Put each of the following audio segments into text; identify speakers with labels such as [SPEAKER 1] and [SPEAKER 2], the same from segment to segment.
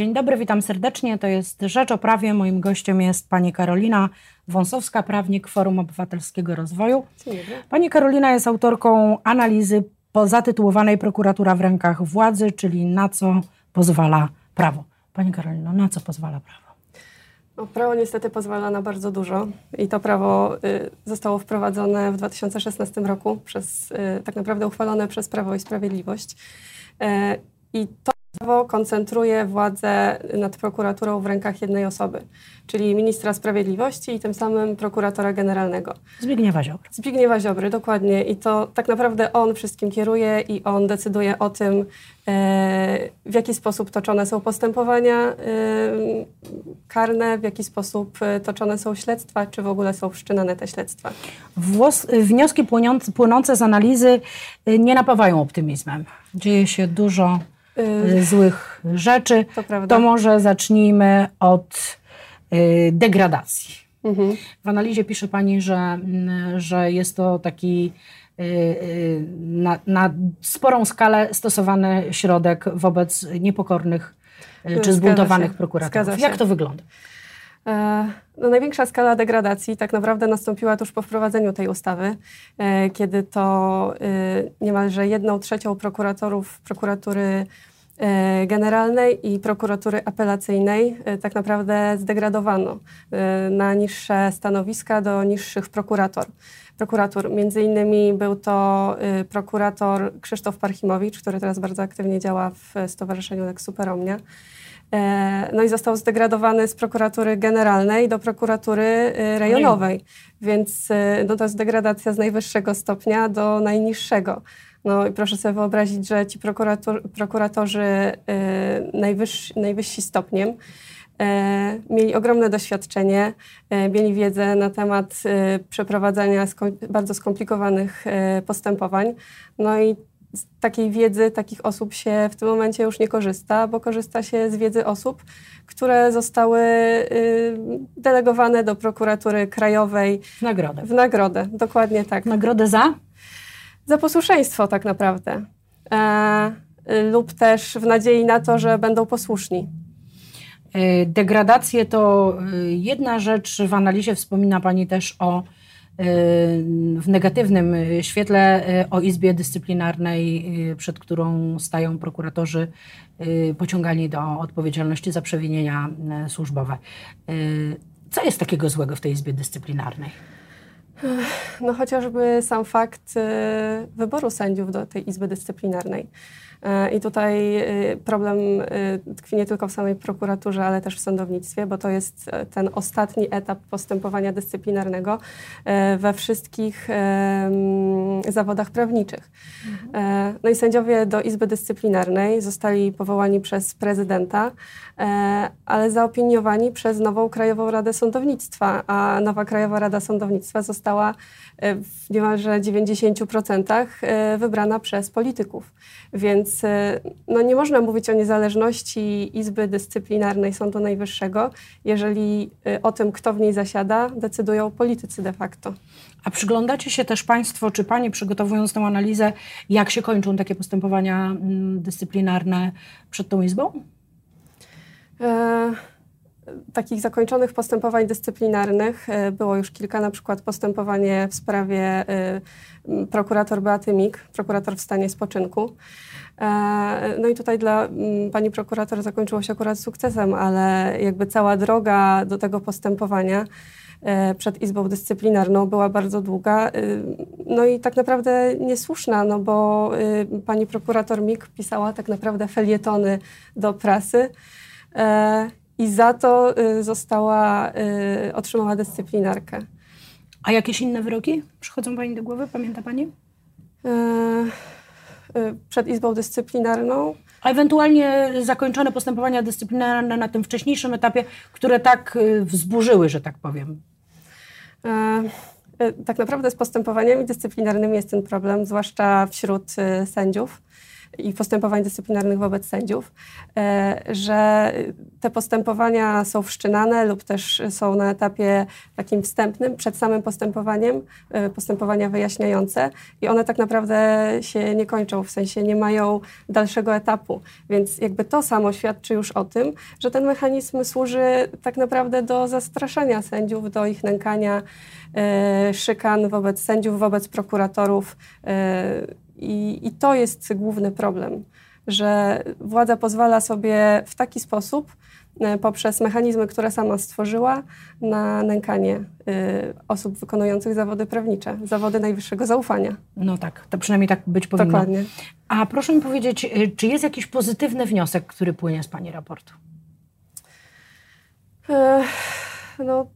[SPEAKER 1] Dzień dobry, witam serdecznie. To jest Rzecz o Prawie. Moim gościem jest pani Karolina Wąsowska, prawnik Forum Obywatelskiego Rozwoju. Pani Karolina jest autorką analizy zatytułowanej Prokuratura w rękach władzy, czyli na co pozwala prawo. Pani Karolino, na co pozwala prawo?
[SPEAKER 2] No, prawo niestety pozwala na bardzo dużo i to prawo y, zostało wprowadzone w 2016 roku, przez, y, tak naprawdę uchwalone przez Prawo i Sprawiedliwość. Y, I to prawo koncentruje władzę nad prokuraturą w rękach jednej osoby, czyli ministra sprawiedliwości i tym samym prokuratora generalnego.
[SPEAKER 1] Zbigniewa Ziobry.
[SPEAKER 2] Zbigniewa Ziobry, dokładnie. I to tak naprawdę on wszystkim kieruje i on decyduje o tym, e, w jaki sposób toczone są postępowania e, karne, w jaki sposób e, toczone są śledztwa, czy w ogóle są wszczynane te śledztwa.
[SPEAKER 1] Włos, wnioski płynące, z analizy nie napawają optymizmem. Dzieje się dużo złych rzeczy.
[SPEAKER 2] To.
[SPEAKER 1] To może zacznijmy od y, degradacji.
[SPEAKER 2] Mhm.
[SPEAKER 1] W analizie pisze Pani, że, mm, że jest to taki y, y, na, na sporą skalę stosowany środek wobec niepokornych y, czy zbuntowanych prokuratorów. Jak to wygląda?
[SPEAKER 2] E, No, największa skala degradacji tak naprawdę nastąpiła tuż po wprowadzeniu tej ustawy, e, kiedy to niemalże jedną trzecią prokuratorów prokuratury generalnej i prokuratury apelacyjnej e, tak naprawdę zdegradowano e, na niższe stanowiska do niższych prokurator. Prokuratur. Między innymi był to e, prokurator Krzysztof Parchimowicz, który teraz bardzo aktywnie działa w Stowarzyszeniu Lex Superomnia. E, No i został zdegradowany z prokuratury generalnej do prokuratury e, rejonowej. Więc e, no to jest degradacja z najwyższego stopnia do najniższego. No i proszę sobie wyobrazić, że ci prokurator, prokuratorzy e, najwyżsi, najwyżsi stopniem e, mieli ogromne doświadczenie, e, mieli wiedzę na temat przeprowadzania bardzo skomplikowanych postępowań. No i z takiej wiedzy takich osób się w tym momencie już nie korzysta, bo korzysta się z wiedzy osób, które zostały y, delegowane do prokuratury krajowej
[SPEAKER 1] W nagrodę.
[SPEAKER 2] w nagrodę. Dokładnie tak.
[SPEAKER 1] Nagrodę za?
[SPEAKER 2] Za posłuszeństwo tak naprawdę. E, lub też w nadziei na to, że będą posłuszni.
[SPEAKER 1] Y, Degradacje to y, jedna rzecz. W analizie wspomina Pani też o y, w negatywnym świetle o Izbie Dyscyplinarnej, przed którą stają prokuratorzy pociągani do odpowiedzialności za przewinienia służbowe. Co jest takiego złego w tej Izbie Dyscyplinarnej?
[SPEAKER 2] No chociażby sam fakt y, wyboru sędziów do tej Izby Dyscyplinarnej. Y, I tutaj y, problem y, tkwi nie tylko w samej prokuraturze, ale też w sądownictwie, bo to jest y, ten ostatni etap postępowania dyscyplinarnego y, we wszystkich zawodach prawniczych. E, No i sędziowie do Izby Dyscyplinarnej zostali powołani przez prezydenta, e, ale zaopiniowani przez nową Krajową Radę Sądownictwa, a nowa Krajowa Rada Sądownictwa została e, w niemalże 90% e, wybrana przez polityków. Więc e, no, nie można mówić o niezależności Izby Dyscyplinarnej Sądu Najwyższego, jeżeli e, o tym, kto w niej zasiada, decydują politycy de facto.
[SPEAKER 1] A przyglądacie się też Państwo, czy Panie, przygotowując tę analizę, jak się kończą takie postępowania mm, dyscyplinarne przed tą Izbą?
[SPEAKER 2] E, takich zakończonych postępowań dyscyplinarnych e, było już kilka, na przykład postępowanie w sprawie e, prokurator Beaty Mik, prokurator w stanie spoczynku. E, No i tutaj dla pani prokurator zakończyło się akurat sukcesem, ale jakby cała droga do tego postępowania przed Izbą Dyscyplinarną była bardzo długa, no i tak naprawdę niesłuszna, no bo pani prokurator Mik pisała tak naprawdę felietony do prasy, i za to y, została, y, otrzymała dyscyplinarkę.
[SPEAKER 1] A jakieś inne wyroki przychodzą Pani do głowy? Pamięta Pani?
[SPEAKER 2] Y, Przed Izbą Dyscyplinarną
[SPEAKER 1] A ewentualnie zakończone postępowania dyscyplinarne na tym wcześniejszym etapie, które tak wzburzyły, że tak powiem.
[SPEAKER 2] tak naprawdę z postępowaniami dyscyplinarnymi jest ten problem, zwłaszcza wśród sędziów i postępowań dyscyplinarnych wobec sędziów, e, że te postępowania są wszczynane lub też są na etapie takim wstępnym, przed samym postępowaniem, e, postępowania wyjaśniające i one tak naprawdę się nie kończą, w sensie nie mają dalszego etapu. Więc jakby to samo świadczy już o tym, że ten mechanizm służy tak naprawdę do zastraszania sędziów, do ich nękania, e, szykan wobec sędziów, wobec prokuratorów. I, I to jest główny problem że władza pozwala sobie w taki sposób, e, poprzez mechanizmy, które sama stworzyła, na nękanie y, osób wykonujących zawody prawnicze, zawody najwyższego zaufania.
[SPEAKER 1] No tak, to przynajmniej tak być powinno.
[SPEAKER 2] Dokładnie.
[SPEAKER 1] A proszę mi powiedzieć, y, czy jest jakiś pozytywny wniosek, który płynie z Pani raportu?
[SPEAKER 2] no,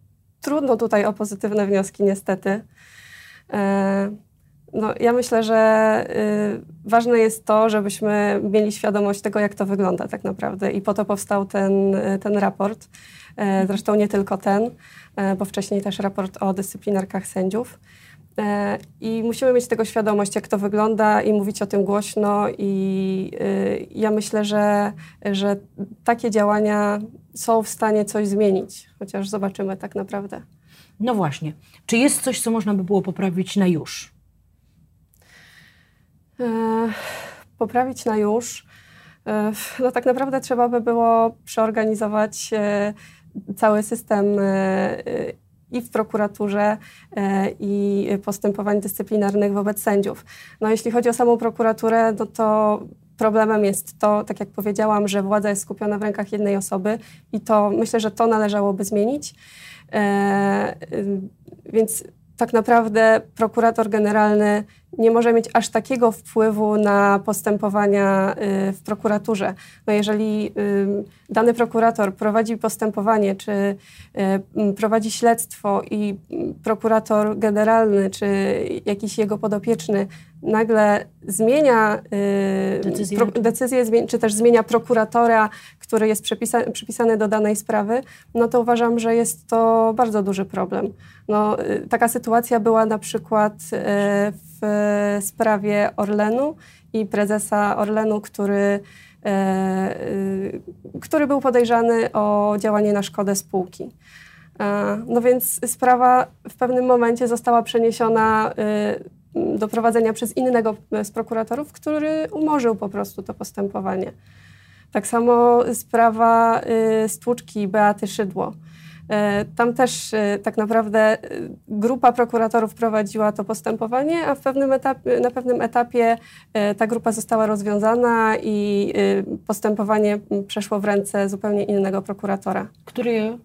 [SPEAKER 2] trudno tutaj o pozytywne wnioski, niestety. E, no, ja myślę, że y, ważne jest to, żebyśmy mieli świadomość tego, jak to wygląda tak naprawdę. I po to powstał ten, ten raport. E, zresztą nie tylko ten, e, bo wcześniej też raport o dyscyplinarkach sędziów. E, I musimy mieć tego świadomość, jak to wygląda i mówić o tym głośno. I y, ja myślę, że, że takie działania są w stanie coś zmienić, chociaż zobaczymy tak naprawdę.
[SPEAKER 1] No właśnie. Czy jest coś, co można by było poprawić na już?
[SPEAKER 2] E, poprawić na już, e, no tak naprawdę trzeba by było przeorganizować e, cały system i w prokuraturze, i postępowań dyscyplinarnych wobec sędziów. No jeśli chodzi o samą prokuraturę, no to problemem jest to, tak jak powiedziałam, że władza jest skupiona w rękach jednej osoby i to myślę, że to należałoby zmienić. Więc tak naprawdę prokurator generalny nie może mieć aż takiego wpływu na postępowania y, w prokuraturze. No jeżeli y, dany prokurator prowadzi postępowanie, czy y, prowadzi śledztwo i prokurator generalny, czy jakiś jego podopieczny nagle zmienia decyzję, pro, decyzję czy też zmienia prokuratora, który jest przypisa, przypisany do danej sprawy, no to uważam, że jest to bardzo duży problem. No, taka sytuacja była na przykład w w sprawie Orlenu i prezesa Orlenu, który, e, y, który był podejrzany o działanie na szkodę spółki. E, no więc sprawa w pewnym momencie została przeniesiona do prowadzenia przez innego z prokuratorów, który umorzył po prostu to postępowanie. Tak samo sprawa stłuczki Beaty Szydło. E, tam też e, tak naprawdę e, grupa prokuratorów prowadziła to postępowanie, a pewnym etapie, na pewnym etapie ta grupa została rozwiązana i postępowanie przeszło w ręce zupełnie innego prokuratora.
[SPEAKER 1] Który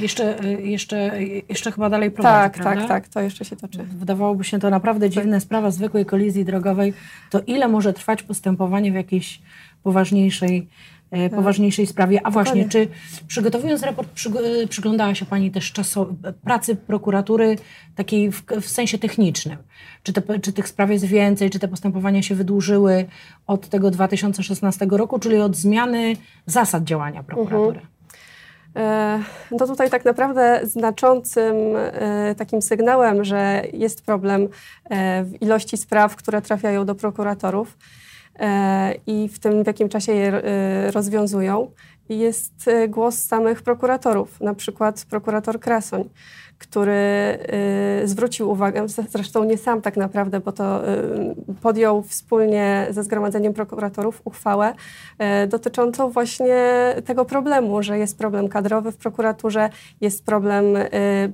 [SPEAKER 1] jeszcze, jeszcze, jeszcze chyba dalej prowadzi,
[SPEAKER 2] Tak,
[SPEAKER 1] prawda?
[SPEAKER 2] tak, tak, to jeszcze się toczy.
[SPEAKER 1] Wydawałoby się to naprawdę dziwna tak. sprawa zwykłej kolizji drogowej. To ile może trwać postępowanie w jakiejś poważniejszej poważniejszej sprawie. A właśnie, czy przygotowując raport, przyglądała się Pani też czaso, pracy prokuratury takiej w, w, sensie technicznym? Czy, te, czy tych spraw jest więcej, czy te postępowania się wydłużyły od tego 2016 roku, czyli od zmiany zasad działania prokuratury? Mhm.
[SPEAKER 2] E, to tutaj tak naprawdę znaczącym e, takim sygnałem, że jest problem w ilości spraw, które trafiają do prokuratorów, E, i w tym, w jakim czasie je e, rozwiązują, jest e, głos samych prokuratorów, na przykład prokurator Krasoń, który y, zwrócił uwagę, zresztą nie sam tak naprawdę, bo to y, podjął wspólnie ze Zgromadzeniem Prokuratorów uchwałę y, dotyczącą właśnie tego problemu, że jest problem kadrowy w prokuraturze, jest problem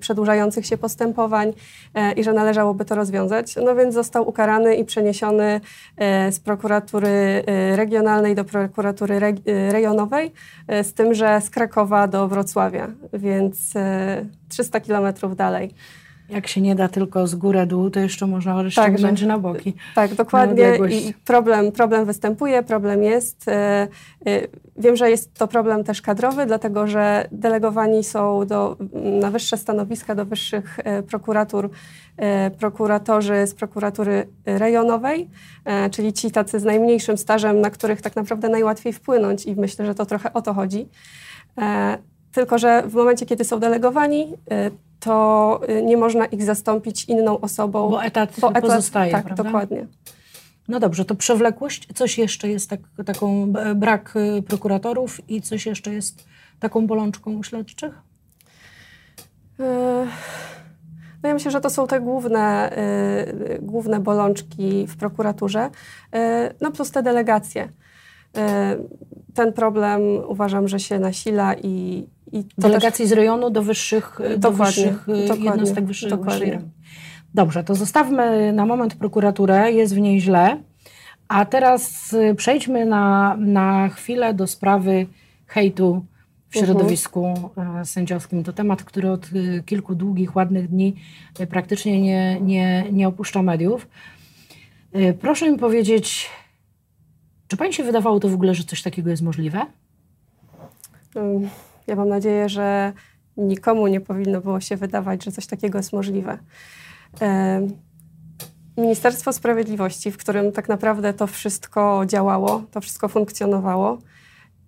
[SPEAKER 2] przedłużających się postępowań i że należałoby to rozwiązać. No więc został ukarany i przeniesiony z prokuratury regionalnej do prokuratury rejonowej, z tym, że z Krakowa do Wrocławia, więc 300 kilometrów dalej.
[SPEAKER 1] Jak się nie da tylko z góry dół, to jeszcze można rozciągnąć tak, na boki.
[SPEAKER 2] Tak, dokładnie. I problem, problem występuje, problem jest. E, e, wiem, że jest to problem też kadrowy, dlatego że delegowani są do, na wyższe stanowiska, do wyższych e, prokuratur prokuratorzy z prokuratury rejonowej, czyli ci tacy z najmniejszym stażem, na których tak naprawdę najłatwiej wpłynąć i myślę, że to trochę o to chodzi. Tylko, że w momencie, kiedy są delegowani, y, to y, nie można ich zastąpić inną osobą.
[SPEAKER 1] Bo etat bo etat, pozostaje,
[SPEAKER 2] Tak,
[SPEAKER 1] prawda?
[SPEAKER 2] dokładnie.
[SPEAKER 1] No dobrze, to przewlekłość, coś jeszcze jest tak, taką brak y, prokuratorów i coś jeszcze jest taką bolączką u śledczych?
[SPEAKER 2] E, no ja myślę, że to są te główne, główne bolączki w prokuraturze, y, no plus te delegacje. ten problem uważam, że się nasila i, i
[SPEAKER 1] Delegacji też... z rejonu do wyższych, do wyższych jednostek wyższych, wyższej Dobrze, to zostawmy na moment prokuraturę, jest w niej źle. A teraz y, przejdźmy na, na chwilę do sprawy hejtu w mhm. środowisku uh-huh. sędziowskim. To temat, który od kilku długich, ładnych dni praktycznie nie, nie, nie opuszcza mediów. Proszę mi powiedzieć, czy Pani się wydawało to w ogóle, że coś takiego jest możliwe?
[SPEAKER 2] Ja mam nadzieję, że nikomu nie powinno było się wydawać, że coś takiego jest możliwe. Ministerstwo Sprawiedliwości, w którym tak naprawdę to wszystko działało, to wszystko funkcjonowało,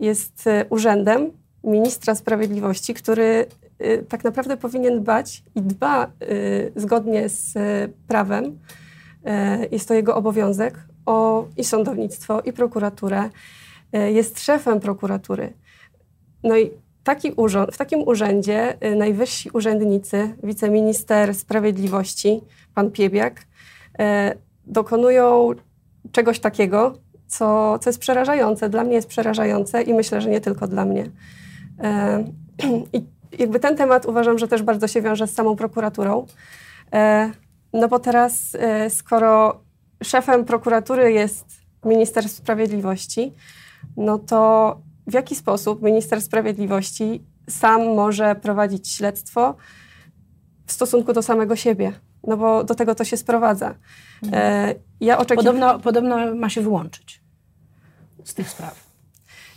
[SPEAKER 2] jest e, urzędem ministra sprawiedliwości, który e, tak naprawdę powinien dbać i dba e, zgodnie z prawem, jest to jego obowiązek, o i sądownictwo, i prokuraturę. Jest szefem prokuratury. No i taki urząd, w takim urzędzie najwyżsi urzędnicy, wiceminister sprawiedliwości, pan Piebiak, E, dokonują czegoś takiego, co, co jest przerażające. Dla mnie jest przerażające i myślę, że nie tylko dla mnie. E, I jakby ten temat uważam, że też bardzo się wiąże z samą prokuraturą. No bo teraz, skoro szefem prokuratury jest minister sprawiedliwości, no to w jaki sposób minister sprawiedliwości sam może prowadzić śledztwo w stosunku do samego siebie? no bo do tego to się sprowadza.
[SPEAKER 1] E, ja oczekiw... podobno, podobno ma się wyłączyć z tych spraw.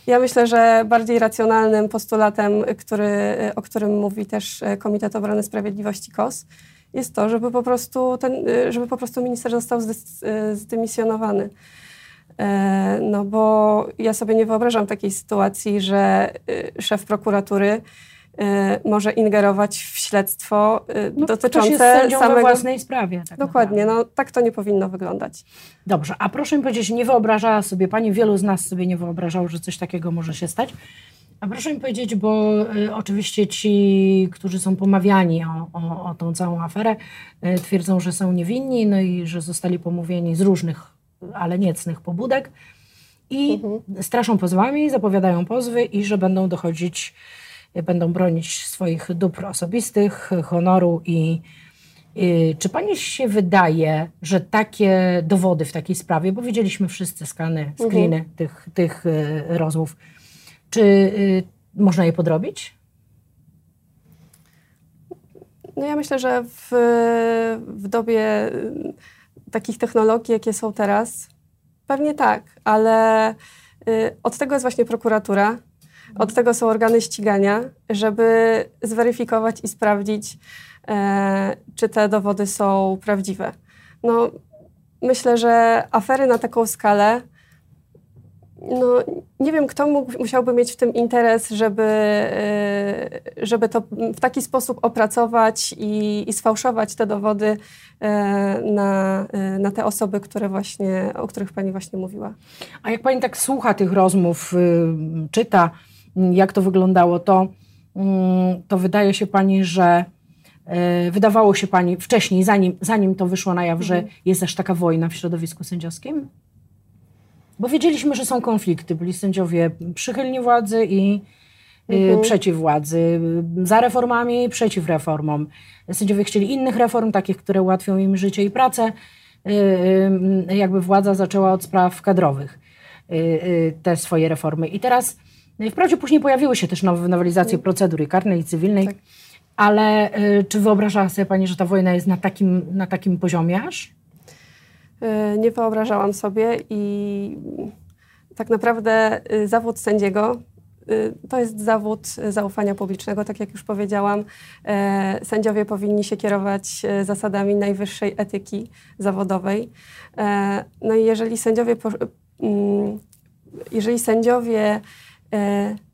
[SPEAKER 2] Ja myślę, że bardziej racjonalnym postulatem, który, o którym mówi też Komitet Obrony Sprawiedliwości KOS, jest to, żeby po prostu, ten, żeby po prostu minister został zdymisjonowany. E, no bo ja sobie nie wyobrażam takiej sytuacji, że y, szef prokuratury Y, może ingerować w śledztwo y, no, dotyczące samego...
[SPEAKER 1] własnej sprawie.
[SPEAKER 2] Tak Dokładnie, no tak to nie powinno wyglądać.
[SPEAKER 1] Dobrze, a proszę mi powiedzieć, nie wyobrażała sobie Pani, wielu z nas sobie nie wyobrażało, że coś takiego może się stać. A proszę mi powiedzieć, bo y, oczywiście ci, którzy są pomawiani o, o, o tą całą aferę, y, twierdzą, że są niewinni, no i że zostali pomówieni z różnych, ale niecnych pobudek i mhm. straszą pozwami, zapowiadają pozwy i że będą dochodzić będą bronić swoich dóbr osobistych, honoru i, i czy pani się wydaje, że takie dowody w takiej sprawie, bo widzieliśmy wszyscy skany, mhm. screeny mhm. tych, tych y, rozmów, czy y, można je podrobić?
[SPEAKER 2] No ja myślę, że w, w dobie y, takich technologii, jakie są teraz, pewnie tak, ale od tego jest właśnie prokuratura, od tego są organy ścigania, żeby zweryfikować i sprawdzić, e, czy te dowody są prawdziwe. No, myślę, że afery na taką skalę, no, nie wiem, kto mógł, musiałby mieć w tym interes, żeby, e, żeby to w taki sposób opracować i, i sfałszować te dowody e, na, e, na te osoby, które właśnie, o których Pani właśnie mówiła.
[SPEAKER 1] A jak Pani tak słucha tych rozmów, y, czyta, jak to wyglądało, to, mm, to wydaje się pani, że wydawało się pani wcześniej, zanim, zanim to wyszło na jaw, że mhm. jest aż taka wojna w środowisku sędziowskim? Bo wiedzieliśmy, że są konflikty. Byli sędziowie przychylni władzy i e, mhm. przeciw władzy, za reformami, przeciw reformom. Sędziowie chcieli innych reform, takich, które ułatwią im życie i pracę. E, jakby władza zaczęła od spraw kadrowych te swoje reformy. I teraz i wprawdzie później pojawiły się też nowe nowelizacje mm. procedury karnej i cywilnej, tak. ale y, czy wyobrażała sobie Pani, że ta wojna jest na takim, na takim poziomie aż?
[SPEAKER 2] Y, nie wyobrażałam sobie i tak naprawdę y, zawód sędziego to jest zawód zaufania publicznego. Tak jak już powiedziałam, sędziowie powinni się kierować zasadami najwyższej etyki zawodowej. No i jeżeli sędziowie, mm, jeżeli sędziowie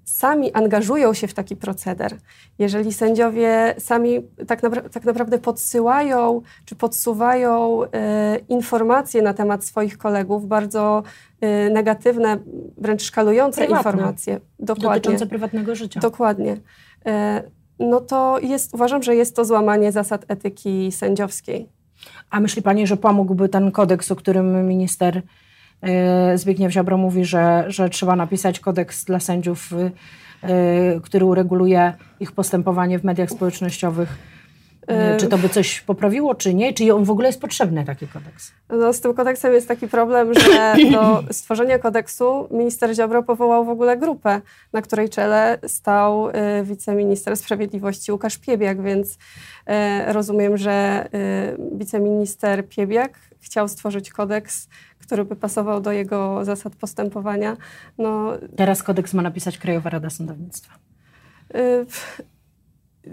[SPEAKER 2] sami angażują się w taki proceder, jeżeli sędziowie sami tak, napra- tak naprawdę podsyłają czy podsuwają y, informacje na temat swoich kolegów, bardzo y, negatywne, wręcz szkalujące
[SPEAKER 1] Prywatne.
[SPEAKER 2] informacje. Dokładnie.
[SPEAKER 1] Dotyczące prywatnego życia.
[SPEAKER 2] Dokładnie. Y, no to jest, uważam, że jest to złamanie zasad etyki sędziowskiej.
[SPEAKER 1] A myśli Pani, że pomógłby ten kodeks, o którym minister e, Zbigniew Ziobro mówi, że, że trzeba napisać kodeks dla sędziów, e, który ureguluje ich postępowanie w mediach społecznościowych? E, Czy to by coś poprawiło, czy nie? Czy on w ogóle jest potrzebny, taki kodeks?
[SPEAKER 2] No, z tym kodeksem jest taki problem, że do stworzenia kodeksu minister Ziobro powołał w ogóle grupę, na której czele stał y, wiceminister sprawiedliwości Łukasz Piebiak, więc y, rozumiem, że wiceminister Piebiak chciał stworzyć kodeks, który by pasował do jego zasad postępowania. No,
[SPEAKER 1] Teraz kodeks ma napisać Krajowa Rada Sądownictwa.
[SPEAKER 2] y,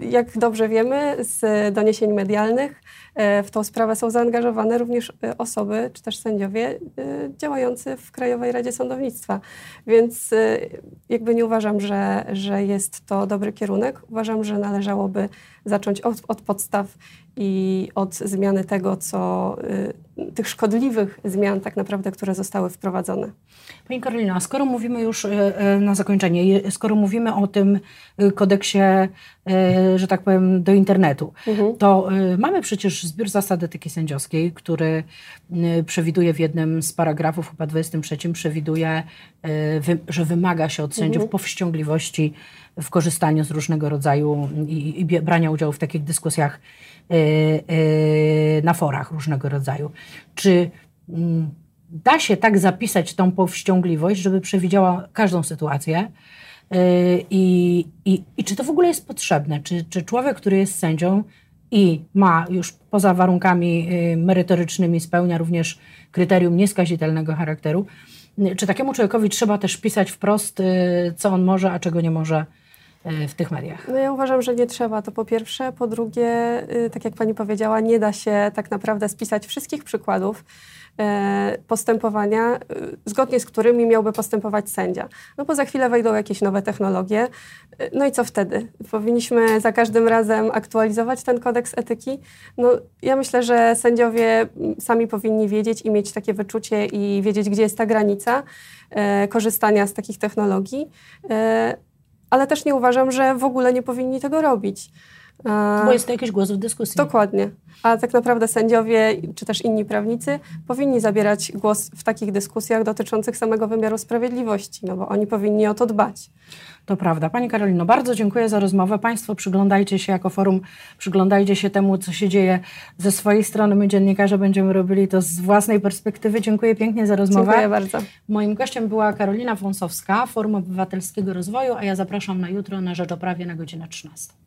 [SPEAKER 2] jak dobrze wiemy z doniesień medialnych, e, w tą sprawę są zaangażowane również e, osoby, czy też sędziowie e, działający w Krajowej Radzie Sądownictwa. Więc jakby nie uważam, że, że jest to dobry kierunek. Uważam, że należałoby zacząć od, od podstaw i od zmiany tego, co e, tych szkodliwych zmian tak naprawdę, które zostały wprowadzone.
[SPEAKER 1] Pani Karolina, skoro mówimy już e, e, na zakończenie, skoro mówimy o tym kodeksie, że tak powiem, do internetu,
[SPEAKER 2] Mhm.
[SPEAKER 1] to mamy przecież zbiór zasad etyki sędziowskiej, który przewiduje w jednym z paragrafów, chyba 23, przewiduje, wy- że wymaga się od sędziów powściągliwości w korzystaniu z różnego rodzaju i, i brania udziału w takich dyskusjach e, e, na forach różnego rodzaju. Czy mm, da się tak zapisać tą powściągliwość, żeby przewidziała każdą sytuację? I, i, czy to w ogóle jest potrzebne? Czy, czy człowiek, który jest sędzią i ma już poza warunkami merytorycznymi, spełnia również kryterium nieskazitelnego charakteru, czy takiemu człowiekowi trzeba też pisać wprost, yy, co on może, a czego nie może w tych mediach?
[SPEAKER 2] No ja uważam, że nie trzeba, to po pierwsze. Po drugie, y, tak jak pani powiedziała, nie da się tak naprawdę spisać wszystkich przykładów e, postępowania, y, zgodnie z którymi miałby postępować sędzia. No bo za chwilę wejdą jakieś nowe technologie. Y, No i co wtedy? Powinniśmy za każdym razem aktualizować ten kodeks etyki? No ja myślę, że sędziowie mm, sami powinni wiedzieć i mieć takie wyczucie i wiedzieć, gdzie jest ta granica e, korzystania z takich technologii. Ale też nie uważam, że w ogóle nie powinni tego robić.
[SPEAKER 1] Bo jest to jakiś głos w dyskusji.
[SPEAKER 2] Dokładnie. A tak naprawdę sędziowie, czy też inni prawnicy powinni zabierać głos w takich dyskusjach dotyczących samego wymiaru sprawiedliwości, no bo oni powinni o to dbać.
[SPEAKER 1] To prawda. Pani Karolino, bardzo dziękuję za rozmowę. Państwo przyglądajcie się jako forum, przyglądajcie się temu, co się dzieje ze swojej strony. My dziennikarze będziemy robili to z własnej perspektywy. Dziękuję pięknie za rozmowę.
[SPEAKER 2] Dziękuję bardzo.
[SPEAKER 1] Moim gościem była Karolina Wąsowska, Forum Obywatelskiego Rozwoju, a ja zapraszam na jutro na Rzecz o Prawie na godzinę 13.